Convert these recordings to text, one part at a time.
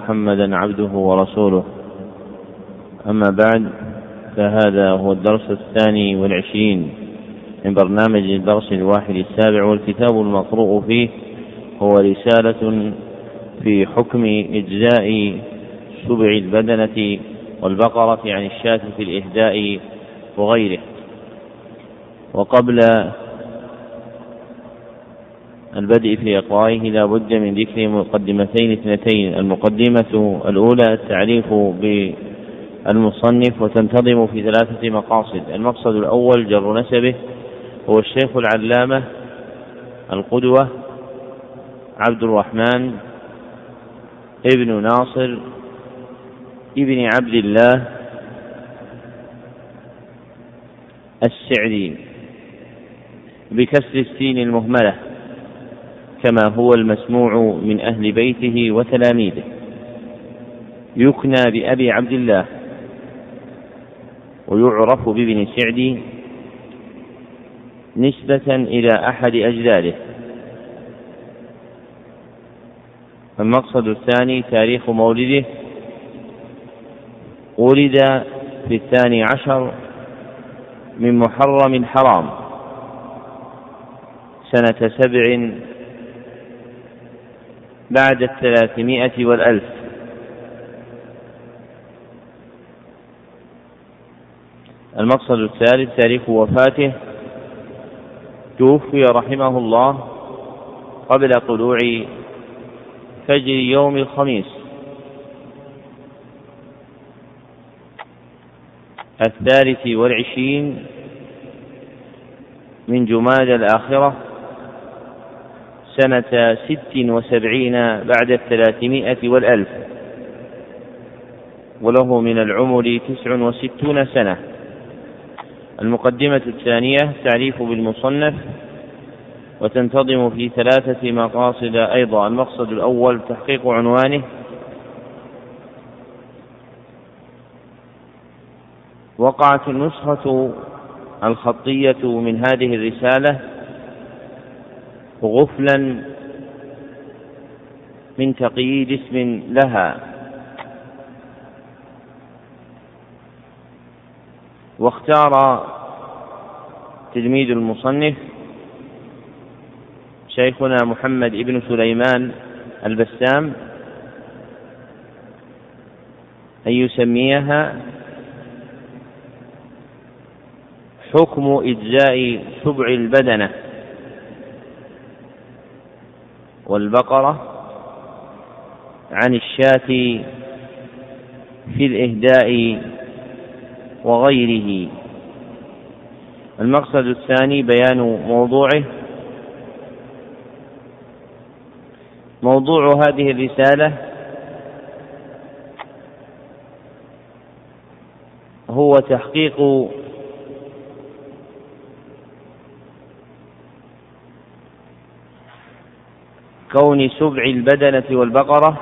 محمدا عبده ورسوله. أما بعد فهذا هو الدرس الثاني والعشرين من برنامج الدرس الواحد السابع والكتاب المقروء فيه هو رسالة في حكم إجزاء سبع البدنة والبقرة عن الشاة في الإهداء وغيره. وقبل البدء في إقرائه لا بد من ذكر مقدمتين اثنتين المقدمة الأولى التعريف بالمصنف وتنتظم في ثلاثة مقاصد. المقصد الأول جر نسبه هو الشيخ العلامة القدوة عبد الرحمن ابن ناصر ابن عبد الله السعدي بكسر السين المهملة. كما هو المسموع من أهل بيته وتلاميذه. يكنى بأبي عبد الله ويعرف بابن سعدي نسبة إلى أحد أجداده. المقصد الثاني تاريخ مولده. ولد في الثاني عشر من محرم حرام سنة سبع بعد الثلاثمائة والألف. المقصد الثالث تاريخ وفاته. توفي رحمه الله قبل طلوع فجر يوم الخميس. الثالث والعشرين من جماد الآخرة. سنة ست وسبعين بعد الثلاثمائة والألف. وله من العمر تسع وستون سنة. المقدمة الثانية تعريف بالمصنف وتنتظم في ثلاثة مقاصد أيضا. المقصد الأول تحقيق عنوانه وقعت النسخة الخطية من هذه الرسالة غفلا من تقييد اسم لها. واختار تلميذ المصنف شيخنا محمد ابن سليمان البسام أن يسميها حكم إجزاء سبع البدنة. والبقرة عن الشاة في الإهداء وغيره. المقصد الثاني بيان موضوعه. موضوع هذه الرسالة هو تحقيق كون سبع البدنة والبقرة.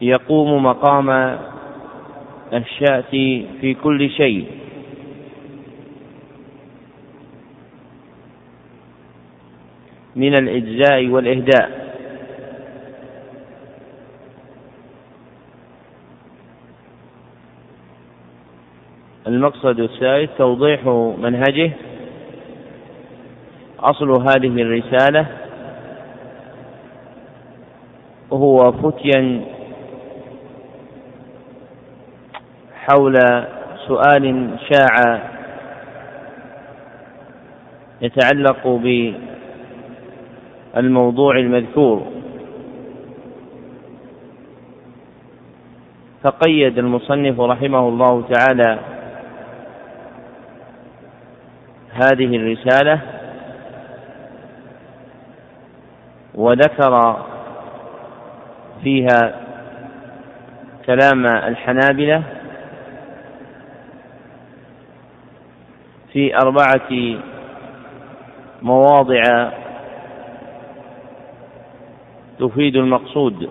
يقوم مقام الشاة في كل شيء. من الإجزاء والإهداء. المقصد الثالث توضيح منهجه. أصل هذه الرسالة هو فتيا حول سؤال شاع يتعلق بالموضوع المذكور. فقيد المصنف رحمه الله تعالى هذه الرسالة وذكر فيها كلام الحنابلة في أربعة مواضع تفيد المقصود.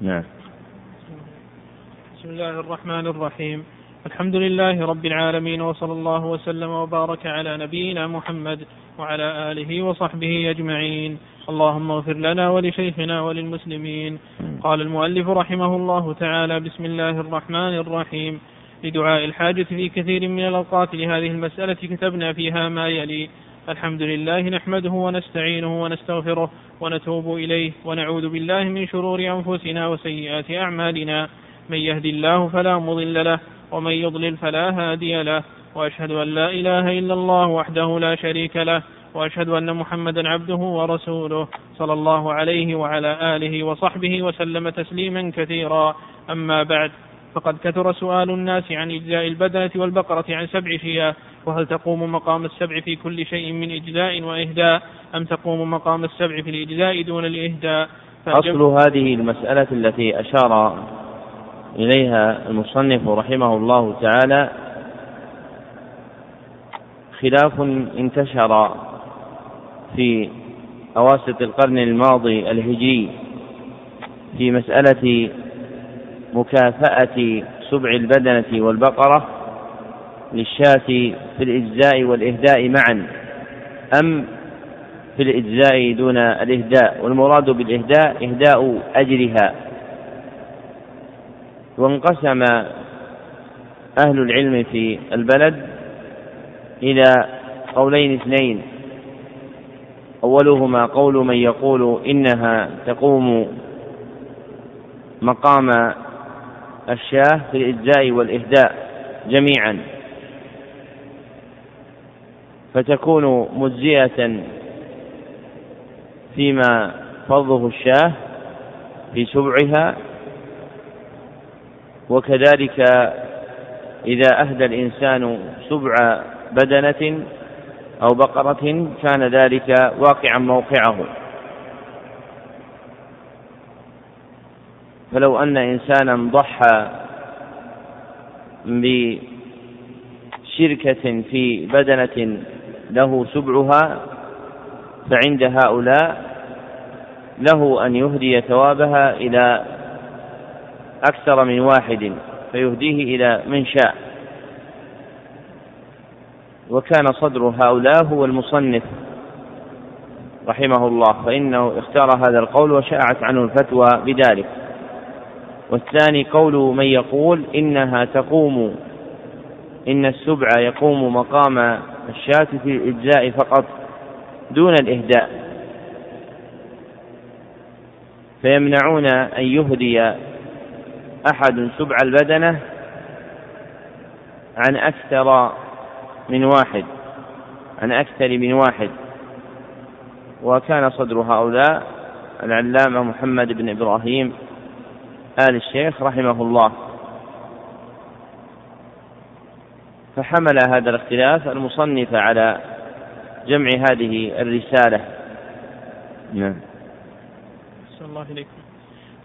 نعم. بسم الله الرحمن الرحيم. الحمد لله رب العالمين وصلى الله وسلم وبارك على نبينا محمد وعلى آله وصحبه أجمعين. اللهم اغفر لنا ولشيخنا وللمسلمين. قال المؤلف رحمه الله تعالى بسم الله الرحمن الرحيم. لدعاء الحاجة في كثير من الأوقات لهذه المسألة كتبنا فيها ما يلي. الحمد لله نحمده ونستعينه ونستغفره ونتوب إليه ونعوذ بالله من شرور أنفسنا وسيئات أعمالنا. من يهد الله فلا مضل له ومن يضلل فلا هادي له وأشهد أن لا إله إلا الله وحده لا شريك له وأشهد أن محمدا عبده ورسوله صلى الله عليه وعلى آله وصحبه وسلم تسليما كثيرا. أما بعد فقد كثر سؤال الناس عن إجزاء البدنة والبقرة عن سبع شياه وهل تقوم مقام السبع في كل شيء من إجزاء وإهداء أم تقوم مقام السبع في الإجزاء دون الإهداء؟ أصل هذه المسألة التي أشار إليها المصنف رحمه الله تعالى. خلاف انتشر في أواسط القرن الماضي الهجري في مسألة مكافأة سبع البدنة والبقرة للشاة في الإجزاء والإهداء معا. أم في الإجزاء دون الإهداء؟ والمراد بالإهداء إهداء أجرها. وانقسم أهل العلم في البلد إلى قولين اثنين. أولهما قول من يقول إنها تقوم مقام الشاه في الإجزاء والإهداء جميعا. فتكون مجزئة فيما فرضه الشاه في سبعها وكذلك إذا أهدى الإنسان سبع بدنة أو بقرة كان ذلك واقعا موقعه. فلو أن إنسانا ضحى بشركة في بدنة له سبعها فعند هؤلاء له أن يهدي ثوابها إلى أكثر من واحد فيهديه إلى من شاء. وكان صدر هؤلاء هو المصنف رحمه الله فإنه اختار هذا القول وشاعت عنه الفتوى بذلك. والثاني قول من يقول إنها تقوم إن السبع يقوم مقام الشاة في الإجزاء فقط دون الإهداء. فيمنعون أن يهدي أحد سبع البدنة عن أكثر من واحد عن أكثر من واحد. وكان صدر هؤلاء العلامة محمد بن إبراهيم آل الشيخ رحمه الله. فحمل هذا الاختلاف المصنف على جمع هذه الرسالة. نعم. الله إليكم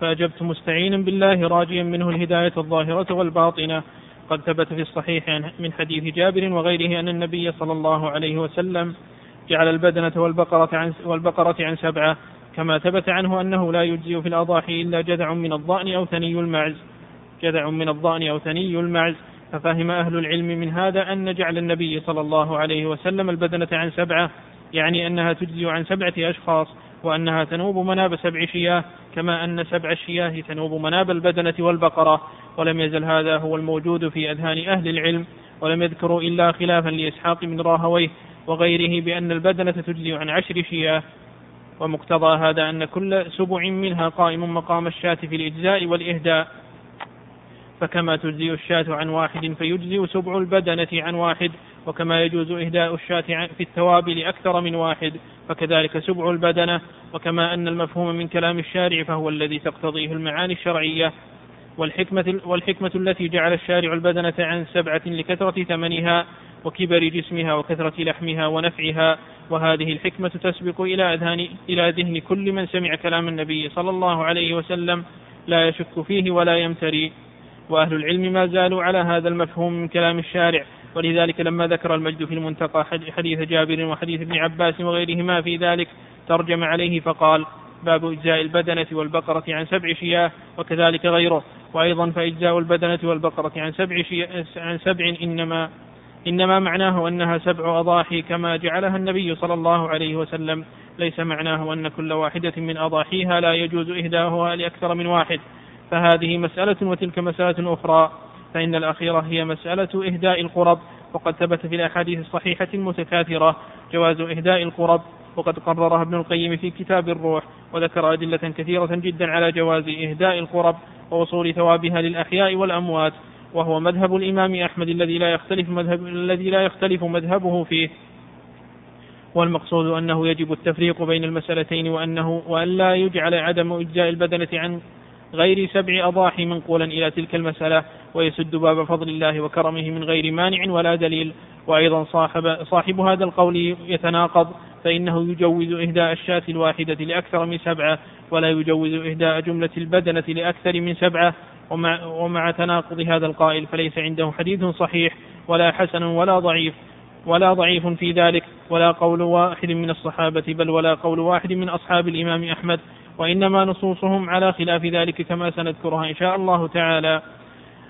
فأجبت مستعينا بالله راجيا منه الهداية الظاهرة والباطنة. قد ثبت في الصحيح من حديث جابر وغيره أن النبي صلى الله عليه وسلم جعل البدنة والبقرة عن والبقرة عن سبعة. كما ثبت عنه أنه لا يجزي في الأضاحي إلا جذع من الضأن أو ثني المعز. جذع من الضأن أو ثني المعز. ففهم أهل العلم من هذا أن جعل النبي صلى الله عليه وسلم البدنة عن سبعة يعني أنها تجزي عن سبعة أشخاص. وأنها تنوب مناب سبع شياه كما أن سبع الشياه تنوب مناب البدنة والبقرة. ولم يزل هذا هو الموجود في أذهان أهل العلم ولم يذكروا إلا خلافا لإسحاق بن راهويه وغيره بأن البدنة تجزي عن عشر شياه. ومقتضى هذا أن كل سبع منها قائم مقام الشاة في الإجزاء والإهداء. فكما تجزي الشاة عن واحد فيجزي سبع البدنة عن واحد وكما يجوز إهداء الشاة في الثواب لأكثر من واحد فكذلك سبع البدنة وكما أن المفهوم من كلام الشارع فهو الذي تقتضيه المعاني الشرعية. والحكمة, والحكمة التي جعل الشارع البدنة عن سبعة لكثرة ثمنها وكبر جسمها وكثرة لحمها ونفعها وهذه الحكمة تسبق إلى أذهان إلى ذهن كل من سمع كلام النبي صلى الله عليه وسلم لا يشك فيه ولا يمتري. وأهل العلم ما زالوا على هذا المفهوم من كلام الشارع. ولذلك لما ذكر المجد في المنتقى حديث جابر وحديث ابن عباس وغيرهما في ذلك ترجم عليه فقال باب إجزاء البدنة والبقرة عن سبع شياه وكذلك غيره. وأيضا فإجزاء البدنة والبقرة عن سبع عن سبع إنما إنما معناه أنها سبع أضاحي كما جعلها النبي صلى الله عليه وسلم. ليس معناه أن كل واحدة من أضاحيها لا يجوز إهداؤها لأكثر من واحد. فهذه مسألة وتلك مسألة أخرى فإن الأخيرة هي مسألة إهداء القرب وقد ثبت في الأحاديث الصحيحة المتكاثرة جواز إهداء القرب وقد قررها ابن القيم في كتاب الروح وذكر أدلة كثيرة جدا على جواز إهداء القرب ووصول ثوابها للأحياء والأموات وهو مذهب الإمام أحمد الذي لا يختلف مذهب الذي لا يختلف مذهبه فيه. والمقصود أنه يجب التفريق بين المسألتين وأنه وأن لا يجعل عدم إجزاء البدنة عن غير سبع أضاحي منقولا إلى تلك المسألة ويسد باب فضل الله وكرمه من غير مانع ولا دليل. وأيضا صاحب, صاحب هذا القول يتناقض فإنه يجوز إهداء الشاة الواحدة لأكثر من سبعة ولا يجوز إهداء جملة البدنة لأكثر من سبعة. ومع, ومع تناقض هذا القائل فليس عنده حديث صحيح ولا حسن ولا ضعيف ولا ضعيف في ذلك ولا قول واحد من الصحابة بل ولا قول واحد من أصحاب الإمام أحمد. وإنما نصوصهم على خلاف ذلك كما سنذكرها إن شاء الله تعالى.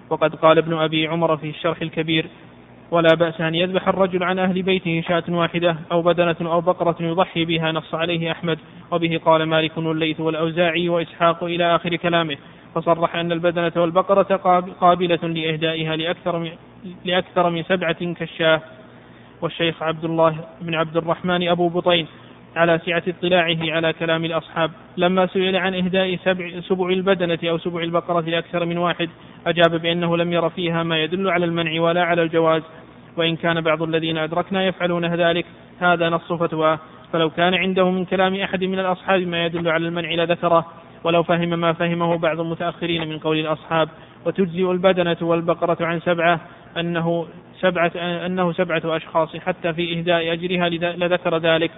وقد قال ابن أبي عمر في الشرح الكبير ولا بأس أن يذبح الرجل عن أهل بيته شاة واحدة أو بدنة أو بقرة يضحي بها نص عليه أحمد وبه قال مالك والليث والأوزاعي وإسحاق إلى آخر كلامه. فصرح أن البدنة والبقرة قابلة لإهدائها لأكثر من, لأكثر من سبعة كالشاه والشيخ عبد الله بن عبد الرحمن أبو بطين على سعة اطلاعه على كلام الأصحاب. لما سئل عن إهداء سبع, سبع البدنة أو سبع البقرة لأكثر من واحد أجاب بأنه لم ير فيها ما يدل على المنع ولا على الجواز. وإن كان بعض الذين أدركنا يفعلون ذلك هذا نص فتواه فلو كان عنده من كلام أحد من الأصحاب ما يدل على المنع لذكره. ولو فهم ما فهمه بعض المتأخرين من قول الأصحاب. وتجزئ البدنة والبقرة عن سبعة أنه سبعة أنه سبعة أشخاص حتى في إهداء أجرها لذكر ذلك.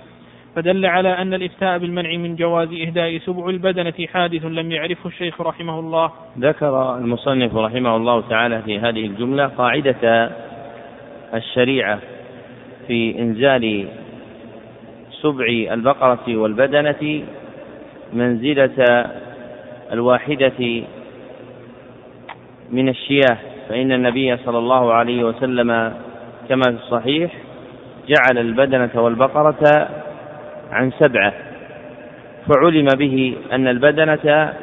فدل على أن الإفتاء بالمنع من جواز إهداء سبع البدنة حادث لم يعرفه الشيخ رحمه الله. ذكر المصنف رحمه الله تعالى في هذه الجملة قاعدة الشريعة في إنزال سبع البقرة والبدنة منزلة الواحدة من الشياه. فإن النبي صلى الله عليه وسلم كما في الصحيح جعل البدنة والبقرة عن سبعة فعلم به أن البدنة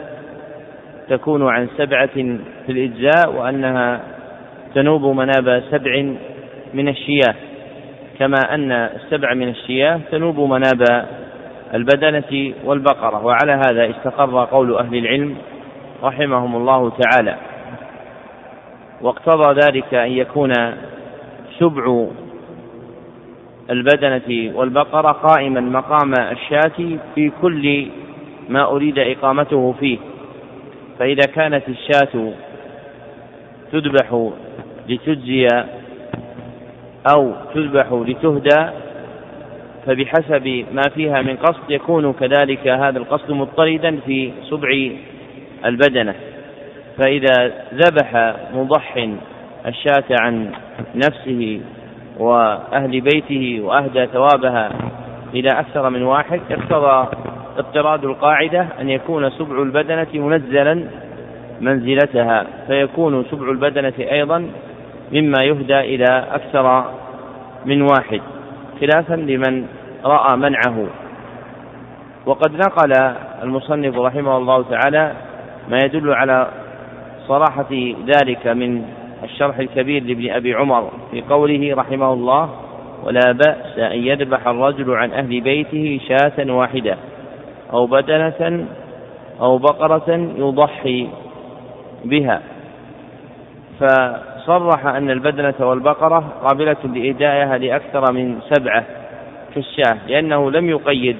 تكون عن سبعة في الإجزاء وأنها تنوب مناب سبع من الشياه. كما أن السبع من الشياه تنوب مناب البدنة والبقرة. وعلى هذا استقر قول أهل العلم رحمهم الله تعالى. واقتضى ذلك أن يكون سبع البدنة والبقرة قائما مقام الشاة في كل ما أريد إقامته فيه. فإذا كانت الشاة تذبح لتجزي أو تذبح لتهدى فبحسب ما فيها من قصد يكون كذلك هذا القصد مضطردا في سبع البدنة. فإذا ذبح مضح الشاة عن نفسه وأهل بيته وأهدى ثوابها إلى أكثر من واحد اقتضى اضطراد القاعدة أن يكون سبع البدنة منزلا منزلتها فيكون سبع البدنة أيضا مما يهدى إلى أكثر من واحد خلافا لمن رأى منعه. وقد نقل المصنف رحمه الله تعالى ما يدل على صراحة ذلك من الشرح الكبير لابن أبي عمر في قوله رحمه الله ولا بأس أن يذبح الرجل عن أهل بيته شاة واحدة أو بدنة أو بقرة يضحي بها. فصرح أن البدنة والبقرة قابلة لإهدائها لأكثر من سبعة كالشاة لأنه لم يقيد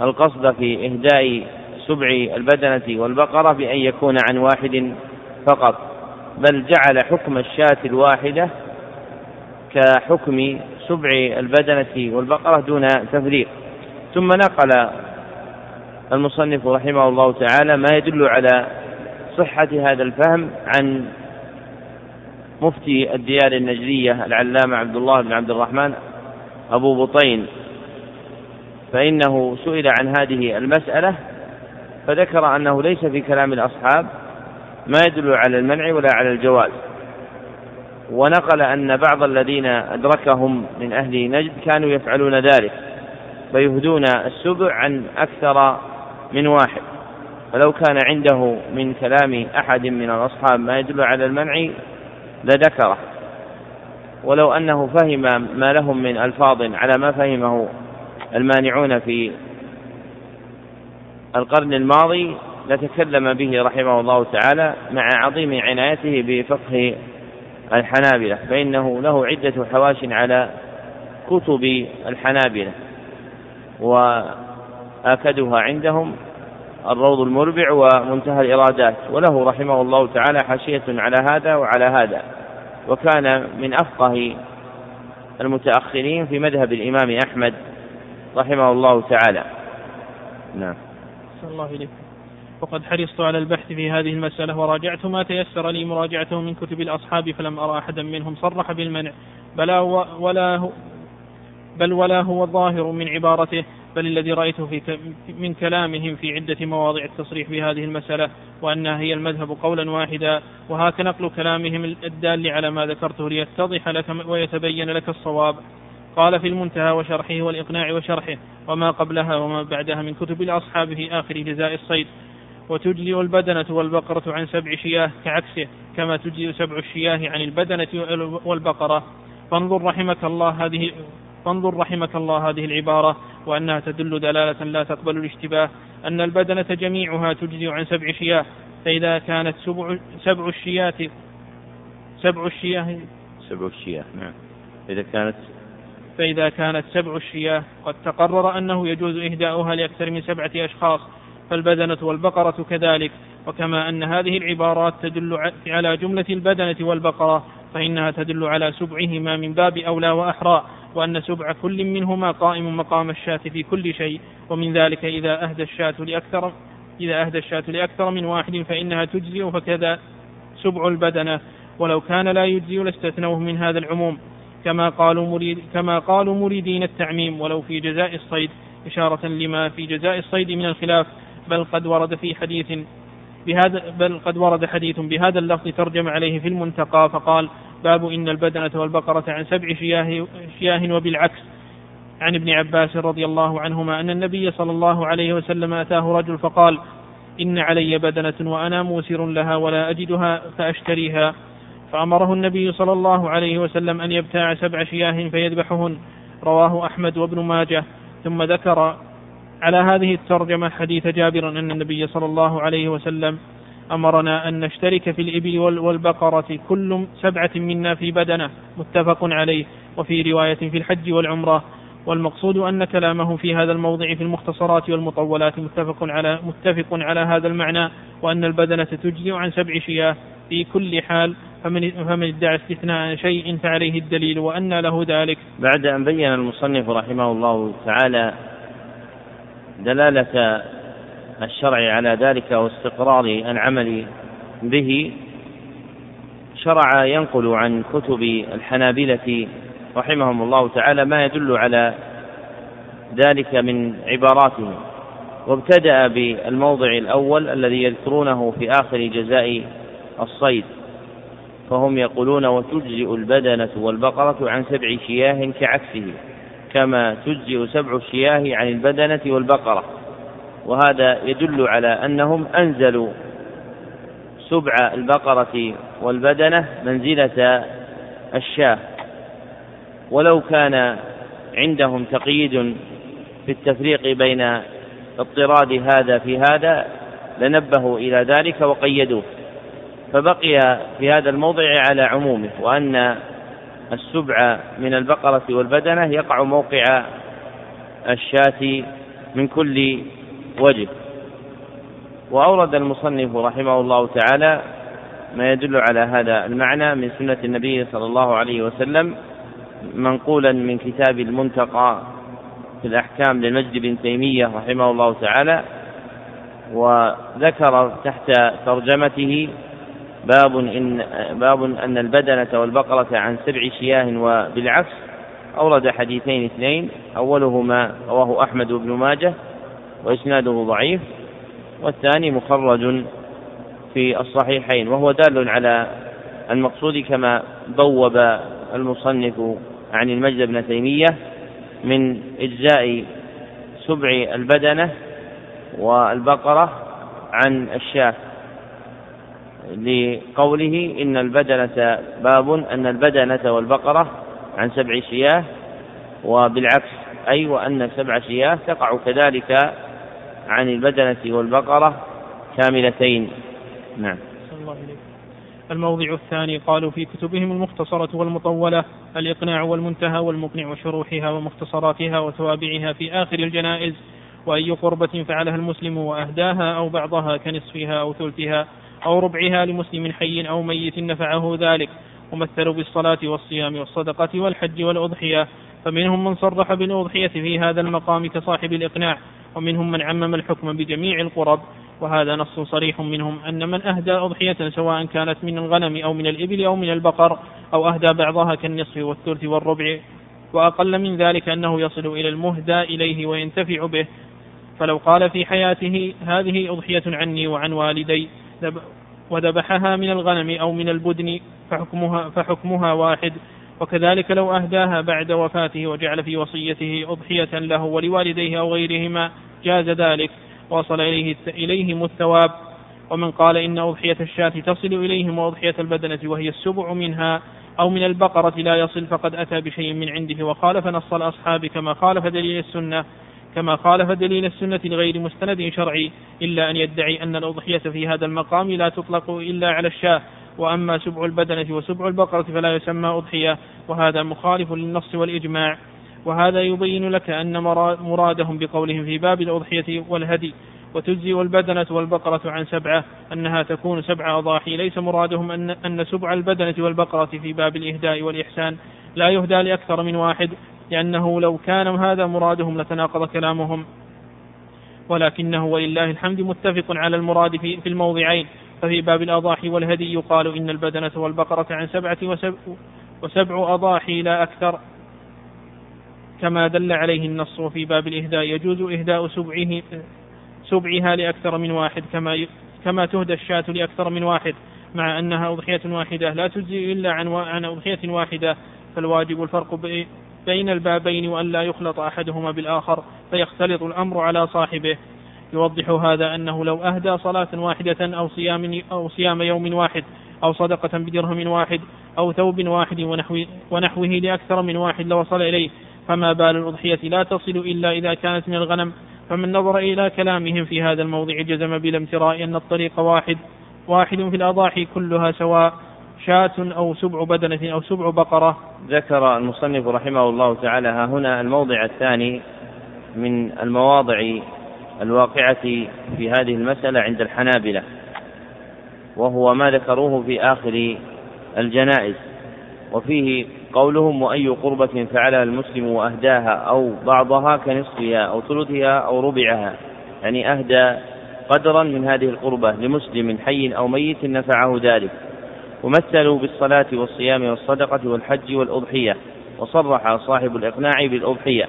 القصد في إهداء سبع البدنة والبقرة بأن يكون عن واحد فقط. بل جعل حكم الشاة الواحدة كحكم سبع البدنة والبقرة دون تفريق. ثم نقل المصنف رحمه الله تعالى ما يدل على صحة هذا الفهم عن مفتي الديار النجدية العلامة عبد الله بن عبد الرحمن أبو بطين. فإنه سئل عن هذه المسألة فذكر أنه ليس في كلام الأصحاب ما يدل على المنع ولا على الجواز. ونقل أن بعض الذين أدركهم من أهل نجد كانوا يفعلون ذلك فيهدون السبع عن أكثر من واحد. فلو كان عنده من كلام أحد من الأصحاب ما يدل على المنع لذكره. ولو أنه فهم ما لهم من ألفاظ على ما فهمه المانعون في القرن الماضي لتكلم به رحمه الله تعالى مع عظيم عنايته بفقه الحنابلة فإنه له عدة حواش على كتب الحنابلة وآكدها عندهم الروض المربع ومنتهى الإرادات وله رحمه الله تعالى حاشية على هذا وعلى هذا وكان من أفقه المتأخرين في مذهب الإمام أحمد رحمه الله تعالى. نعم. الله إليكم وقد حرصت على البحث في هذه المسألة وراجعت ما تيسر لي مراجعته من كتب الأصحاب فلم أرى أحدا منهم صرح بالمنع. بلا ولا هو بل ولا هو الظاهر من عبارته بل الذي رأيته في من كلامهم في عدة مواضع التصريح بهذه المسألة وأنها هي المذهب قولا واحدا. وهاك نقل كلامهم الدال على ما ذكرته ليتضح لك ويتبين لك الصواب. قال في المنتهى وشرحه والإقناع وشرحه وما قبلها وما بعدها من كتب الأصحاب في آخر جزاء الصيد. وتجزئ البدنة والبقرة عن سبع شياه كعكسه كما تجزئ سبع الشياه عن البدنة والبقرة. فانظر رحمك الله هذه فانظر رحمك الله هذه العبارة وأنها تدل دلالة لا تقبل الاشتباه. أن البدنة جميعها تجزئ عن سبع شياه فإذا كانت سبع, سبع الشيات سبع الشياه سبع الشياه نعم. إذا كانت فإذا كانت سبع الشياه قد تقرر أنه يجوز إهداؤها لأكثر من سبعة أشخاص. فالبدنة والبقرة كذلك. وكما أن هذه العبارات تدل على جملة البدنة والبقرة فإنها تدل على سبعهما من باب أولى وأحرى وأن سبع كل منهما قائم مقام الشاة في كل شيء. ومن ذلك إذا أهدى الشاة لأكثر إذا أهدى الشاة لأكثر من واحد فإنها تجزئ فكذا سبع البدنة. ولو كان لا يجزي لاستثنوه من هذا العموم. كما قالوا مريد كما قالوا مريدين التعميم ولو في جزاء الصيد. إشارة لما في جزاء الصيد من الخلاف. بل قد ورد في حديث بهذا بل قد ورد حديث بهذا اللفظ ترجم عليه في المنتقى فقال باب إن البدنة والبقرة عن سبع شياه, شياه وبالعكس. عن ابن عباس رضي الله عنهما أن النبي صلى الله عليه وسلم أتاه رجل فقال إن علي بدنة وأنا موسر لها ولا أجدها فأشتريها. فأمره النبي صلى الله عليه وسلم أن يبتاع سبع شياه فيذبحهن. رواه أحمد وابن ماجه. ثم ذكر على هذه الترجمة حديث جابر أن النبي صلى الله عليه وسلم أمرنا أن نشترك في الإبل والبقرة كل سبعة منا في بدنة متفق عليه وفي رواية في الحج والعمرة والمقصود أن كلامه في هذا الموضع في المختصرات والمطولات متفق على متفق على هذا المعنى وأن البدنة تجزئ عن سبع شياه في كل حال فمن فمن ادعى استثناء شيء فعليه الدليل وأن له ذلك. بعد أن بين المصنف رحمه الله تعالى دلالة الشرع على ذلك واستقرار العمل به شرع ينقل عن كتب الحنابلة رحمهم الله تعالى ما يدل على ذلك من عباراتهم وابتدأ بالموضع الأول الذي يذكرونه في آخر جزاء الصيد فهم يقولون وتجزئ البدنة والبقرة عن سبع شياه كعكسه كما تجزئ سبع الشياه عن البدنة والبقرة. وهذا يدل على أنهم أنزلوا سبع البقرة والبدنة منزلة الشاة. ولو كان عندهم تقييد في التفريق بين اضطراد هذا في هذا لنبهوا إلى ذلك وقيدوه. فبقي في هذا الموضع على عمومه وأن السبع من البقرة والبدنة يقع موقع الشاة من كل وجه. وأورد المصنف رحمه الله تعالى ما يدل على هذا المعنى من سنة النبي صلى الله عليه وسلم منقولا من كتاب المنتقى في الأحكام للمجد بن تيمية رحمه الله تعالى وذكر تحت ترجمته باب إن باب أن البدنة والبقرة عن سبع شياه وبالعكس. أورد حديثين اثنين أولهما رواه أحمد بن ماجه وإسناده ضعيف والثاني مخرج في الصحيحين وهو دال على المقصود كما بوب المصنف عن المجد بن تيمية من إجزاء سبع البدنة والبقرة عن الشاة. لقوله إن البدنة باب أن البدنة والبقرة عن سبع شياه وبالعكس أي وأن سبع شياه تقع كذلك عن البدنة والبقرة كاملتين. نعم. الله الموضع الثاني قالوا في كتبهم المختصرة والمطولة الإقناع والمنتهى والمقنع وشروحها ومختصراتها وتوابعها في آخر الجنائز وأي قربة فعلها المسلم وأهداها أو بعضها كنصفها أو ثلثها. أو ربعها لمسلم حي أو ميت نفعه ذلك ومثلوا بالصلاة والصيام والصدقة والحج والأضحية. فمنهم من صرح بالأضحية في هذا المقام كصاحب الإقناع ومنهم من عمم الحكم بجميع القرب. وهذا نص صريح منهم أن من أهدى أضحية سواء كانت من الغنم أو من الإبل أو من البقر أو أهدى بعضها كالنصف والثلث والربع. وأقل من ذلك أنه يصل إلى المهدى إليه وينتفع به. فلو قال في حياته هذه أضحية عني وعن والدي وذبحها من الغنم أو من البدن فحكمها, فحكمها واحد. وكذلك لو أهداها بعد وفاته وجعل في وصيته أضحية له ولوالديه أو غيرهما جاز ذلك. وصل إليه إليهم الثواب. ومن قال إن أضحية الشاة تصل إليهم وأضحية البدنة وهي السبع منها أو من البقرة لا يصل فقد أتى بشيء من عنده وخالف نص الأصحاب كما خالف دليل السنة. كما خالف دليل السنة لغير مستند شرعي إلا أن يدعي أن الأضحية في هذا المقام لا تطلق إلا على الشاة وأما سبع البدنة وسبع البقرة فلا يسمى أضحية وهذا مخالف للنص والإجماع. وهذا يبين لك أن مرادهم بقولهم في باب الأضحية والهدي وتجزي البدنة والبقرة عن سبعة أنها تكون سبع أضاحي. ليس مرادهم أن, أن سبع البدنة والبقرة في باب الإهداء والإحسان لا يهدى لأكثر من واحد لأنه لو كان هذا مرادهم لتناقض كلامهم. ولكنه ولله الحمد متفق على المراد في, في الموضعين. ففي باب الأضاحي والهدي يقال إن البدنة والبقرة عن سبعة وسبع, وسبع أضاحي لا أكثر. كما دل عليه النص وفي باب الإهداء يجوز إهداء سبعه سبعها لأكثر من واحد كما كما تهدى الشاة لأكثر من واحد. مع أنها أضحية واحدة لا تجزي إلا عن عن أضحية واحدة. فالواجب الفرق بين البابين وأن لا يخلط أحدهما بالآخر فيختلط الأمر على صاحبه. يوضح هذا أنه لو أهدى صلاة واحدة أو صيام أو صيام يوم واحد أو صدقة بدرهم واحد أو ثوب واحد ونحو ونحوه لأكثر من واحد لوصل إليه فما بال الأضحية لا تصل إلا إذا كانت من الغنم. فمن نظر إلى كلامهم في هذا الموضع جزم بلا امتراء أن الطريق واحد واحد في الأضاحي كلها سواء. شاة أو سبع بدنة أو سبع بقرة. ذكر المصنف رحمه الله تعالى ها هنا الموضع الثاني من المواضع الواقعة في هذه المسألة عند الحنابلة وهو ما ذكروه في آخر الجنائز. وفيه قولهم وأي قربة فعلها المسلم وأهداها أو بعضها كنصفها أو ثلثها أو ربعها. يعني أهدى قدرا من هذه القربة لمسلم حي أو ميت نفعه ذلك. ومثلوا بالصلاة والصيام والصدقة والحج والأضحية وصرح صاحب الإقناع بالأضحية.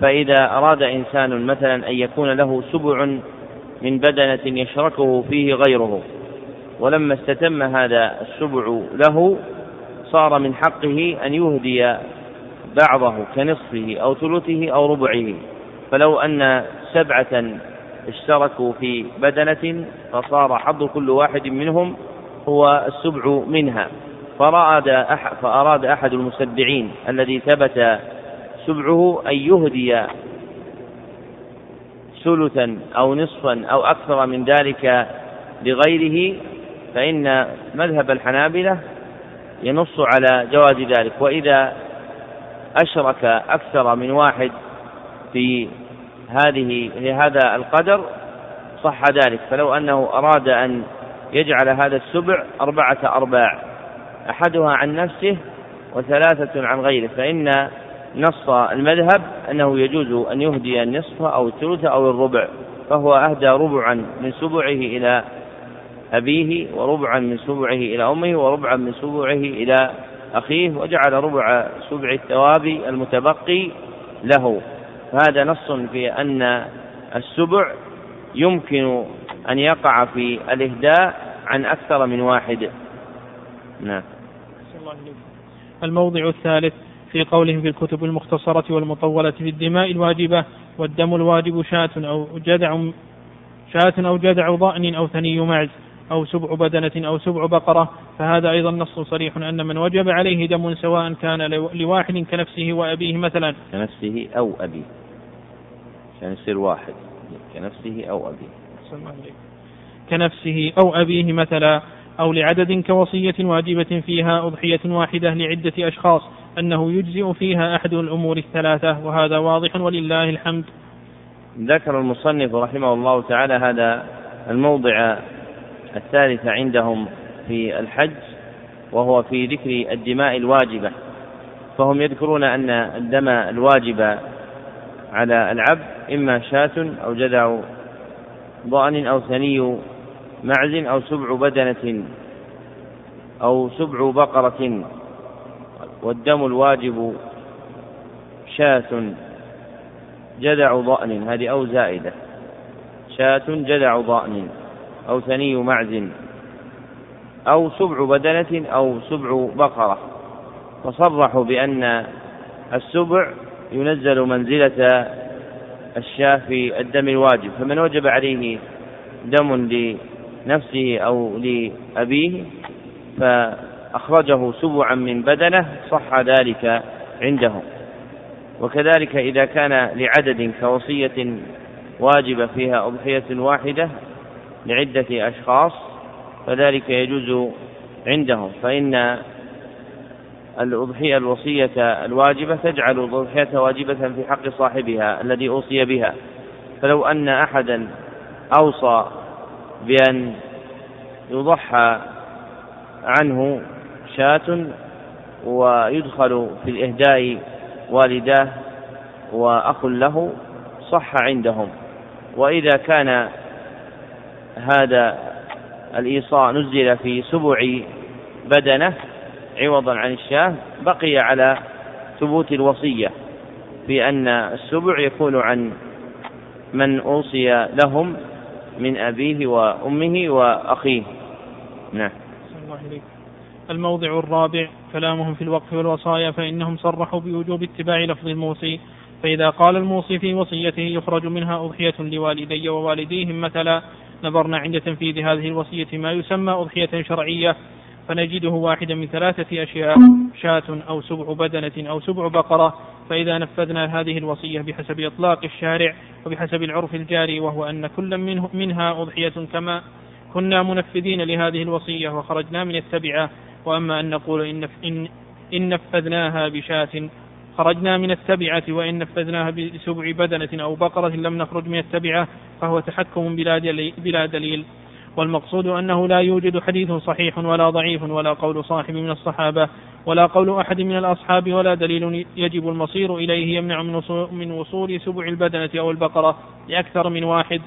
فإذا أراد إنسان مثلا أن يكون له سبع من بدنة يشركه فيه غيره ولما استتم هذا السبع له صار من حقه أن يهدي بعضه كنصفه أو ثلثه أو ربعه. فلو أن سبعة اشتركوا في بدنة فصار حظ كل واحد منهم هو السبع منها. فأراد أحد, فأراد أحد المسبعين الذي ثبت سبعه أن يهدي ثلثا أو نصفا أو أكثر من ذلك لغيره فإن مذهب الحنابلة ينص على جواز ذلك. وإذا أشرك أكثر من واحد في هذه في هذا القدر صح ذلك. فلو أنه أراد أن يجعل هذا السبع أربعة أرباع أحدها عن نفسه وثلاثة عن غيره فإن نص المذهب أنه يجوز أن يهدي النصف أو الثلث أو الربع فهو أهدى ربعا من سبعه إلى أبيه وربعا من سبعه إلى أمه وربعا من سبعه إلى أخيه وجعل ربع سبع الثواب المتبقي له. فهذا نص في أن السبع يمكن أن يقع في الإهداء عن أكثر من واحد. نعم. الموضع الثالث في قولهم في الكتب المختصرة والمطولة في الدماء الواجبة والدم الواجب شاة أو جدع شاة أو جدع ضأن أو ثني معز أو سبع بدنة أو سبع بقرة. فهذا أيضا نص صريح أن من وجب عليه دم سواء كان لواحد كنفسه وأبيه مثلا. كنفسه أو أبيه. عشان يصير واحد كنفسه أو أبيه. كنفسه أو أبيه مثلا أو لعدد كوصية واجبة فيها أضحية واحدة لعدة أشخاص أنه يجزئ فيها أحد الأمور الثلاثة وهذا واضح ولله الحمد. ذكر المصنف رحمه الله تعالى هذا الموضع الثالث عندهم في الحج وهو في ذكر الدماء الواجبة. فهم يذكرون أن الدم الواجب على العبد إما شاة أو جذع ضأن أو ثني معز أو سبع بدنة أو سبع بقرة والدم الواجب شاة جدع ضأن هذه أو زائدة. شاة جدع ضأن أو ثني معز أو سبع بدنة أو سبع بقرة. فصرحوا بأن السبع ينزل منزلة الشاة في الدم الواجب فمن وجب عليه دم لنفسه أو لأبيه فأخرجه سبعا من بدنه صح ذلك عندهم. وكذلك إذا كان لعدد كوصية واجبة فيها أضحية واحدة لعدة أشخاص فذلك يجوز عندهم. فإن الأضحية الوصية الواجبة تجعل الأضحية واجبة في حق صاحبها الذي أوصي بها. فلو أن أحدا أوصى بأن يضحى عنه شاة ويدخل في الإهداء والداه وأخ له صح عندهم. وإذا كان هذا الإيصاء نزل في سبع بدنة عوضا عن الشاة بقي على ثبوت الوصية في أن السبع يكون عن من أوصي لهم من أبيه وأمه وأخيه. نعم. الموضع الرابع كلامهم في الوقف والوصايا فإنهم صرحوا بوجوب اتباع لفظ الموصي. فإذا قال الموصي في وصيته يخرج منها أضحية لوالدي ووالديهم مثلا نظرنا عند تنفيذ هذه الوصية ما يسمى أضحية شرعية فنجده واحدا من ثلاثة أشياء شاة أو سبع بدنة أو سبع بقرة فإذا نفذنا هذه الوصية بحسب إطلاق الشارع وبحسب العرف الجاري وهو أن كل منه منها أضحية كما كنا منفذين لهذه الوصية وخرجنا من التبعة. وأما أن نقول إن, إن, إن نفذناها بشاة خرجنا من التبعة وإن نفذناها بسبع بدنة أو بقرة لم نخرج من التبعة فهو تحكم بلا دليل, بلا دليل. والمقصود أنه لا يوجد حديث صحيح ولا ضعيف ولا قول صاحب من الصحابة ولا قول أحد من الأصحاب ولا دليل يجب المصير إليه يمنع من وصول سبع البدنة أو البقرة لأكثر من واحد.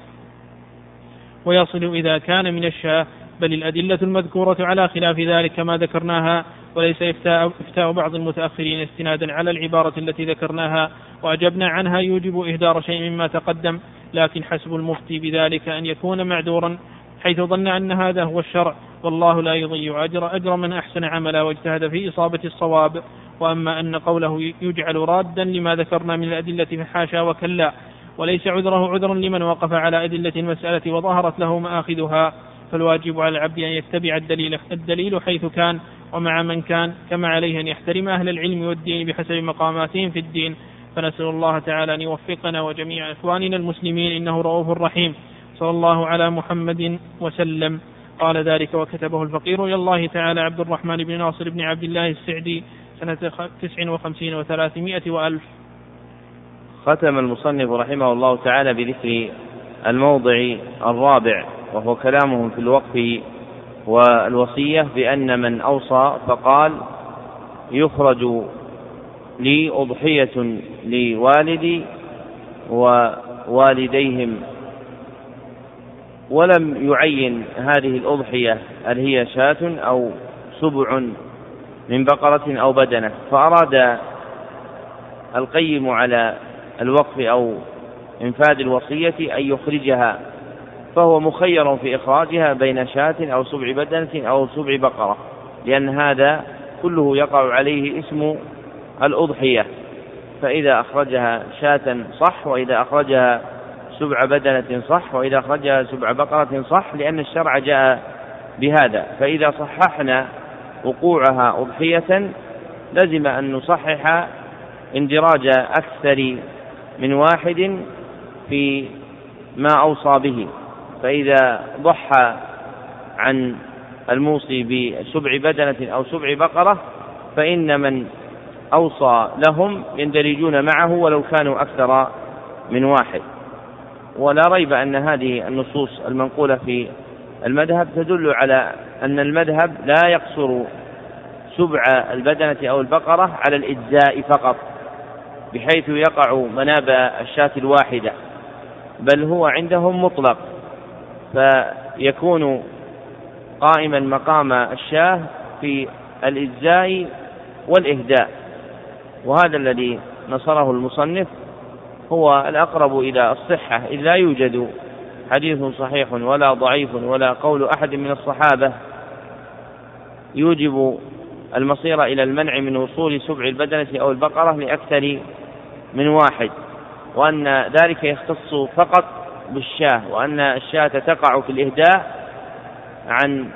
ويصل إذا كان من الشاة بل الأدلة المذكورة على خلاف ذلك كما ذكرناها وليس إفتاء, إفتاء بعض المتأخرين استنادا على العبارة التي ذكرناها وأجبنا عنها يوجب إهدار شيء مما تقدم لكن حسب المفتي بذلك أن يكون معذورا. حيث ظن أن هذا هو الشرع. والله لا يضيع أجر أجر من أحسن عملا واجتهد في إصابة الصواب. وأما أن قوله يجعل رادا لما ذكرنا من الأدلة فحاشا وكلا وليس عذره عذرا لمن وقف على أدلة المسألة وظهرت له مآخذها. فالواجب على العبد أن يتبع الدليل, الدليل حيث كان ومع من كان كما عليه أن يحترم أهل العلم والدين بحسب مقاماتهم في الدين. فنسأل الله تعالى أن يوفقنا وجميع إخواننا المسلمين إنه رؤوف رحيم. صلى الله على محمد وسلم. قال ذلك وكتبه الفقير. إلى الله تعالى عبد الرحمن بن ناصر بن عبد الله السعدي سنة تسع وخمسين وثلاثمائة وألف. ختم المصنف رحمه الله تعالى بذكر الموضع الرابع وهو كلامهم في الوقف والوصية بأن من أوصى فقال يخرج لي أضحية لوالدي ووالديهم ولم يعين هذه الأضحية هل هي شاة أو سبع من بقرة أو بدنة فأراد القيم على الوقف أو إنفاذ الوصية أن يخرجها فهو مخير في إخراجها بين شاة أو سبع بدنة أو سبع بقرة لأن هذا كله يقع عليه اسم الأضحية فإذا أخرجها شاة صح وإذا أخرجها سبع بدنة صح وإذا أخرجها سبع بقرة صح لأن الشرع جاء بهذا. فإذا صححنا وقوعها أضحية لزم أن نصحح اندراج أكثر من واحد في ما أوصى به. فإذا ضحى عن الموصي بسبع بدنة أو سبع بقرة فإن من أوصى لهم يندرجون معه ولو كانوا أكثر من واحد. ولا ريب أن هذه النصوص المنقولة في المذهب تدل على أن المذهب لا يقصر سبع البدنة أو البقرة على الإجزاء فقط بحيث يقع مناب الشاة الواحدة بل هو عندهم مطلق فيكون قائما مقام الشاة في الإجزاء والإهداء وهذا الذي نصره المصنف هو الأقرب إلى الصحة إذ لا يوجد حديث صحيح ولا ضعيف ولا قول أحد من الصحابة يوجب المصير إلى المنع من وصول سبع البدنة أو البقرة لأكثر من واحد وأن ذلك يختص فقط بالشاة وأن الشاة تقع في الإهداء عن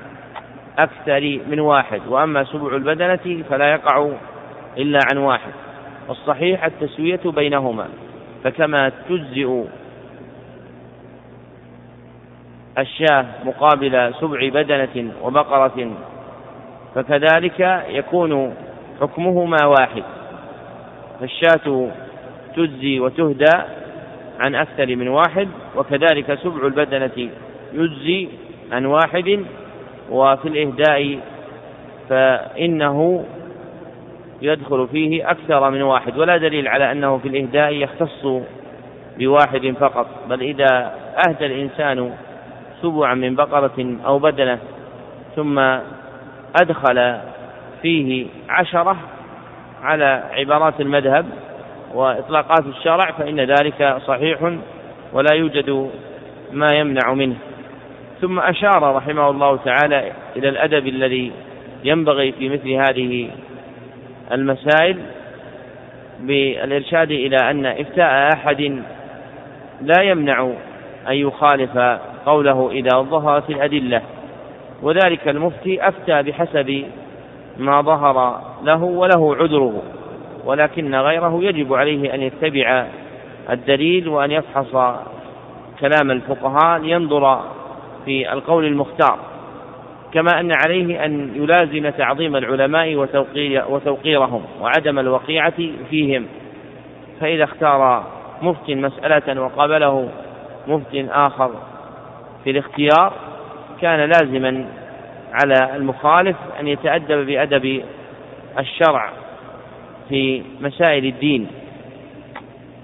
أكثر من واحد وأما سبع البدنة فلا يقع إلا عن واحد والصحيح التسوية بينهما. فكما تجزئ الشاة مقابل سبع بدنة وبقرة فكذلك يكون حكمهما واحد. فالشاة تجزي وتهدى عن أكثر من واحد وكذلك سبع البدنة يجزي عن واحد وفي الإهداء فإنه يدخل فيه أكثر من واحد ولا دليل على أنه في الإهداء يختص بواحد فقط بل إذا أهدى الإنسان سبعا من بقرة أو بدنة ثم أدخل فيه عشرة على عبارات المذهب وإطلاقات الشرع فإن ذلك صحيح ولا يوجد ما يمنع منه. ثم أشار رحمه الله تعالى إلى الأدب الذي ينبغي في مثل هذه المسائل بالإرشاد إلى أن إفتاء أحد لا يمنع أن يخالف قوله إذا ظهرت الأدلة وذلك المفتي أفتى بحسب ما ظهر له وله عذره ولكن غيره يجب عليه أن يتبع الدليل وأن يفحص كلام الفقهاء لينظر في القول المختار. كما أن عليه أن يلازم تعظيم العلماء وتوقيرهم وعدم الوقيعة فيهم. فإذا اختار مفت مسألة وقابله مفت آخر في الاختيار كان لازما على المخالف أن يتأدب بأدب الشرع في مسائل الدين.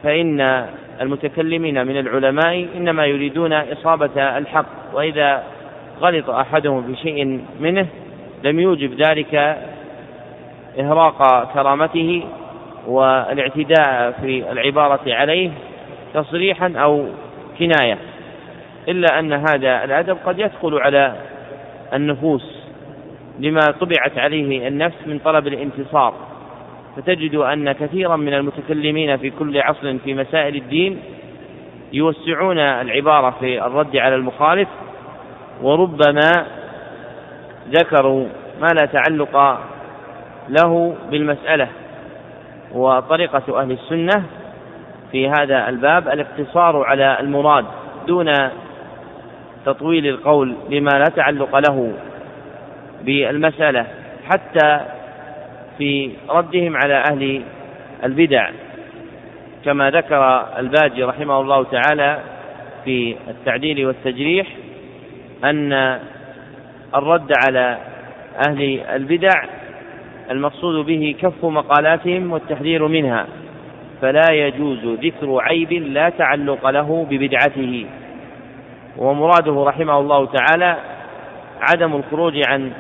فإن المتكلمين من العلماء إنما يريدون إصابة الحق وإذا غلط أحدهم في شيء منه لم يوجب ذلك إهراق كرامته والاعتداء في العبارة عليه تصريحا أو كناية. إلا أن هذا الأدب قد يدخل على النفوس لما طبعت عليه النفس من طلب الانتصار. فتجد أن كثيرا من المتكلمين في كل عصر في مسائل الدين يوسعون العبارة في الرد على المخالف وربما ذكروا ما لا تعلق له بالمسألة وطريقة أهل السنة في هذا الباب. الاقتصار على المراد دون تطويل القول لما لا تعلق له بالمسألة حتى في ردهم على أهل البدع. كما ذكر الباجي رحمه الله تعالى في التعديل والتجريح أن الرد على أهل البدع المقصود به كف مقالاتهم والتحذير منها فلا يجوز ذكر عيب لا تعلق له ببدعته. ومراده رحمه الله تعالى عدم الخروج عن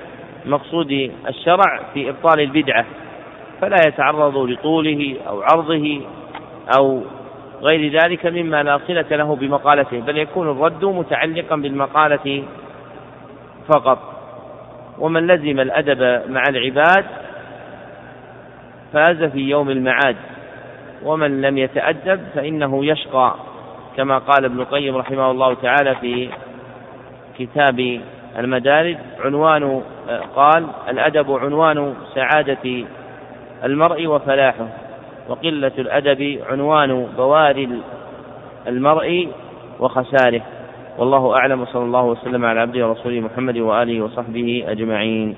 مقصود الشرع في إبطال البدعة فلا يتعرض لطوله أو عرضه أو غير ذلك مما لا صلة له بمقالته بل يكون الرد متعلقا بالمقالة فقط. ومن لزم الأدب مع العباد فاز في يوم المعاد. ومن لم يتأدب فإنه يشقى كما قال ابن القيم رحمه الله تعالى في كتاب المدارج. عنوان قال الأدب عنوان سعادة المرء وفلاحه. وقلة الأدب عنوان بوار المرء وخساره. والله أعلم وصلى الله وسلم على عبده ورسوله محمد وآله وصحبه أجمعين.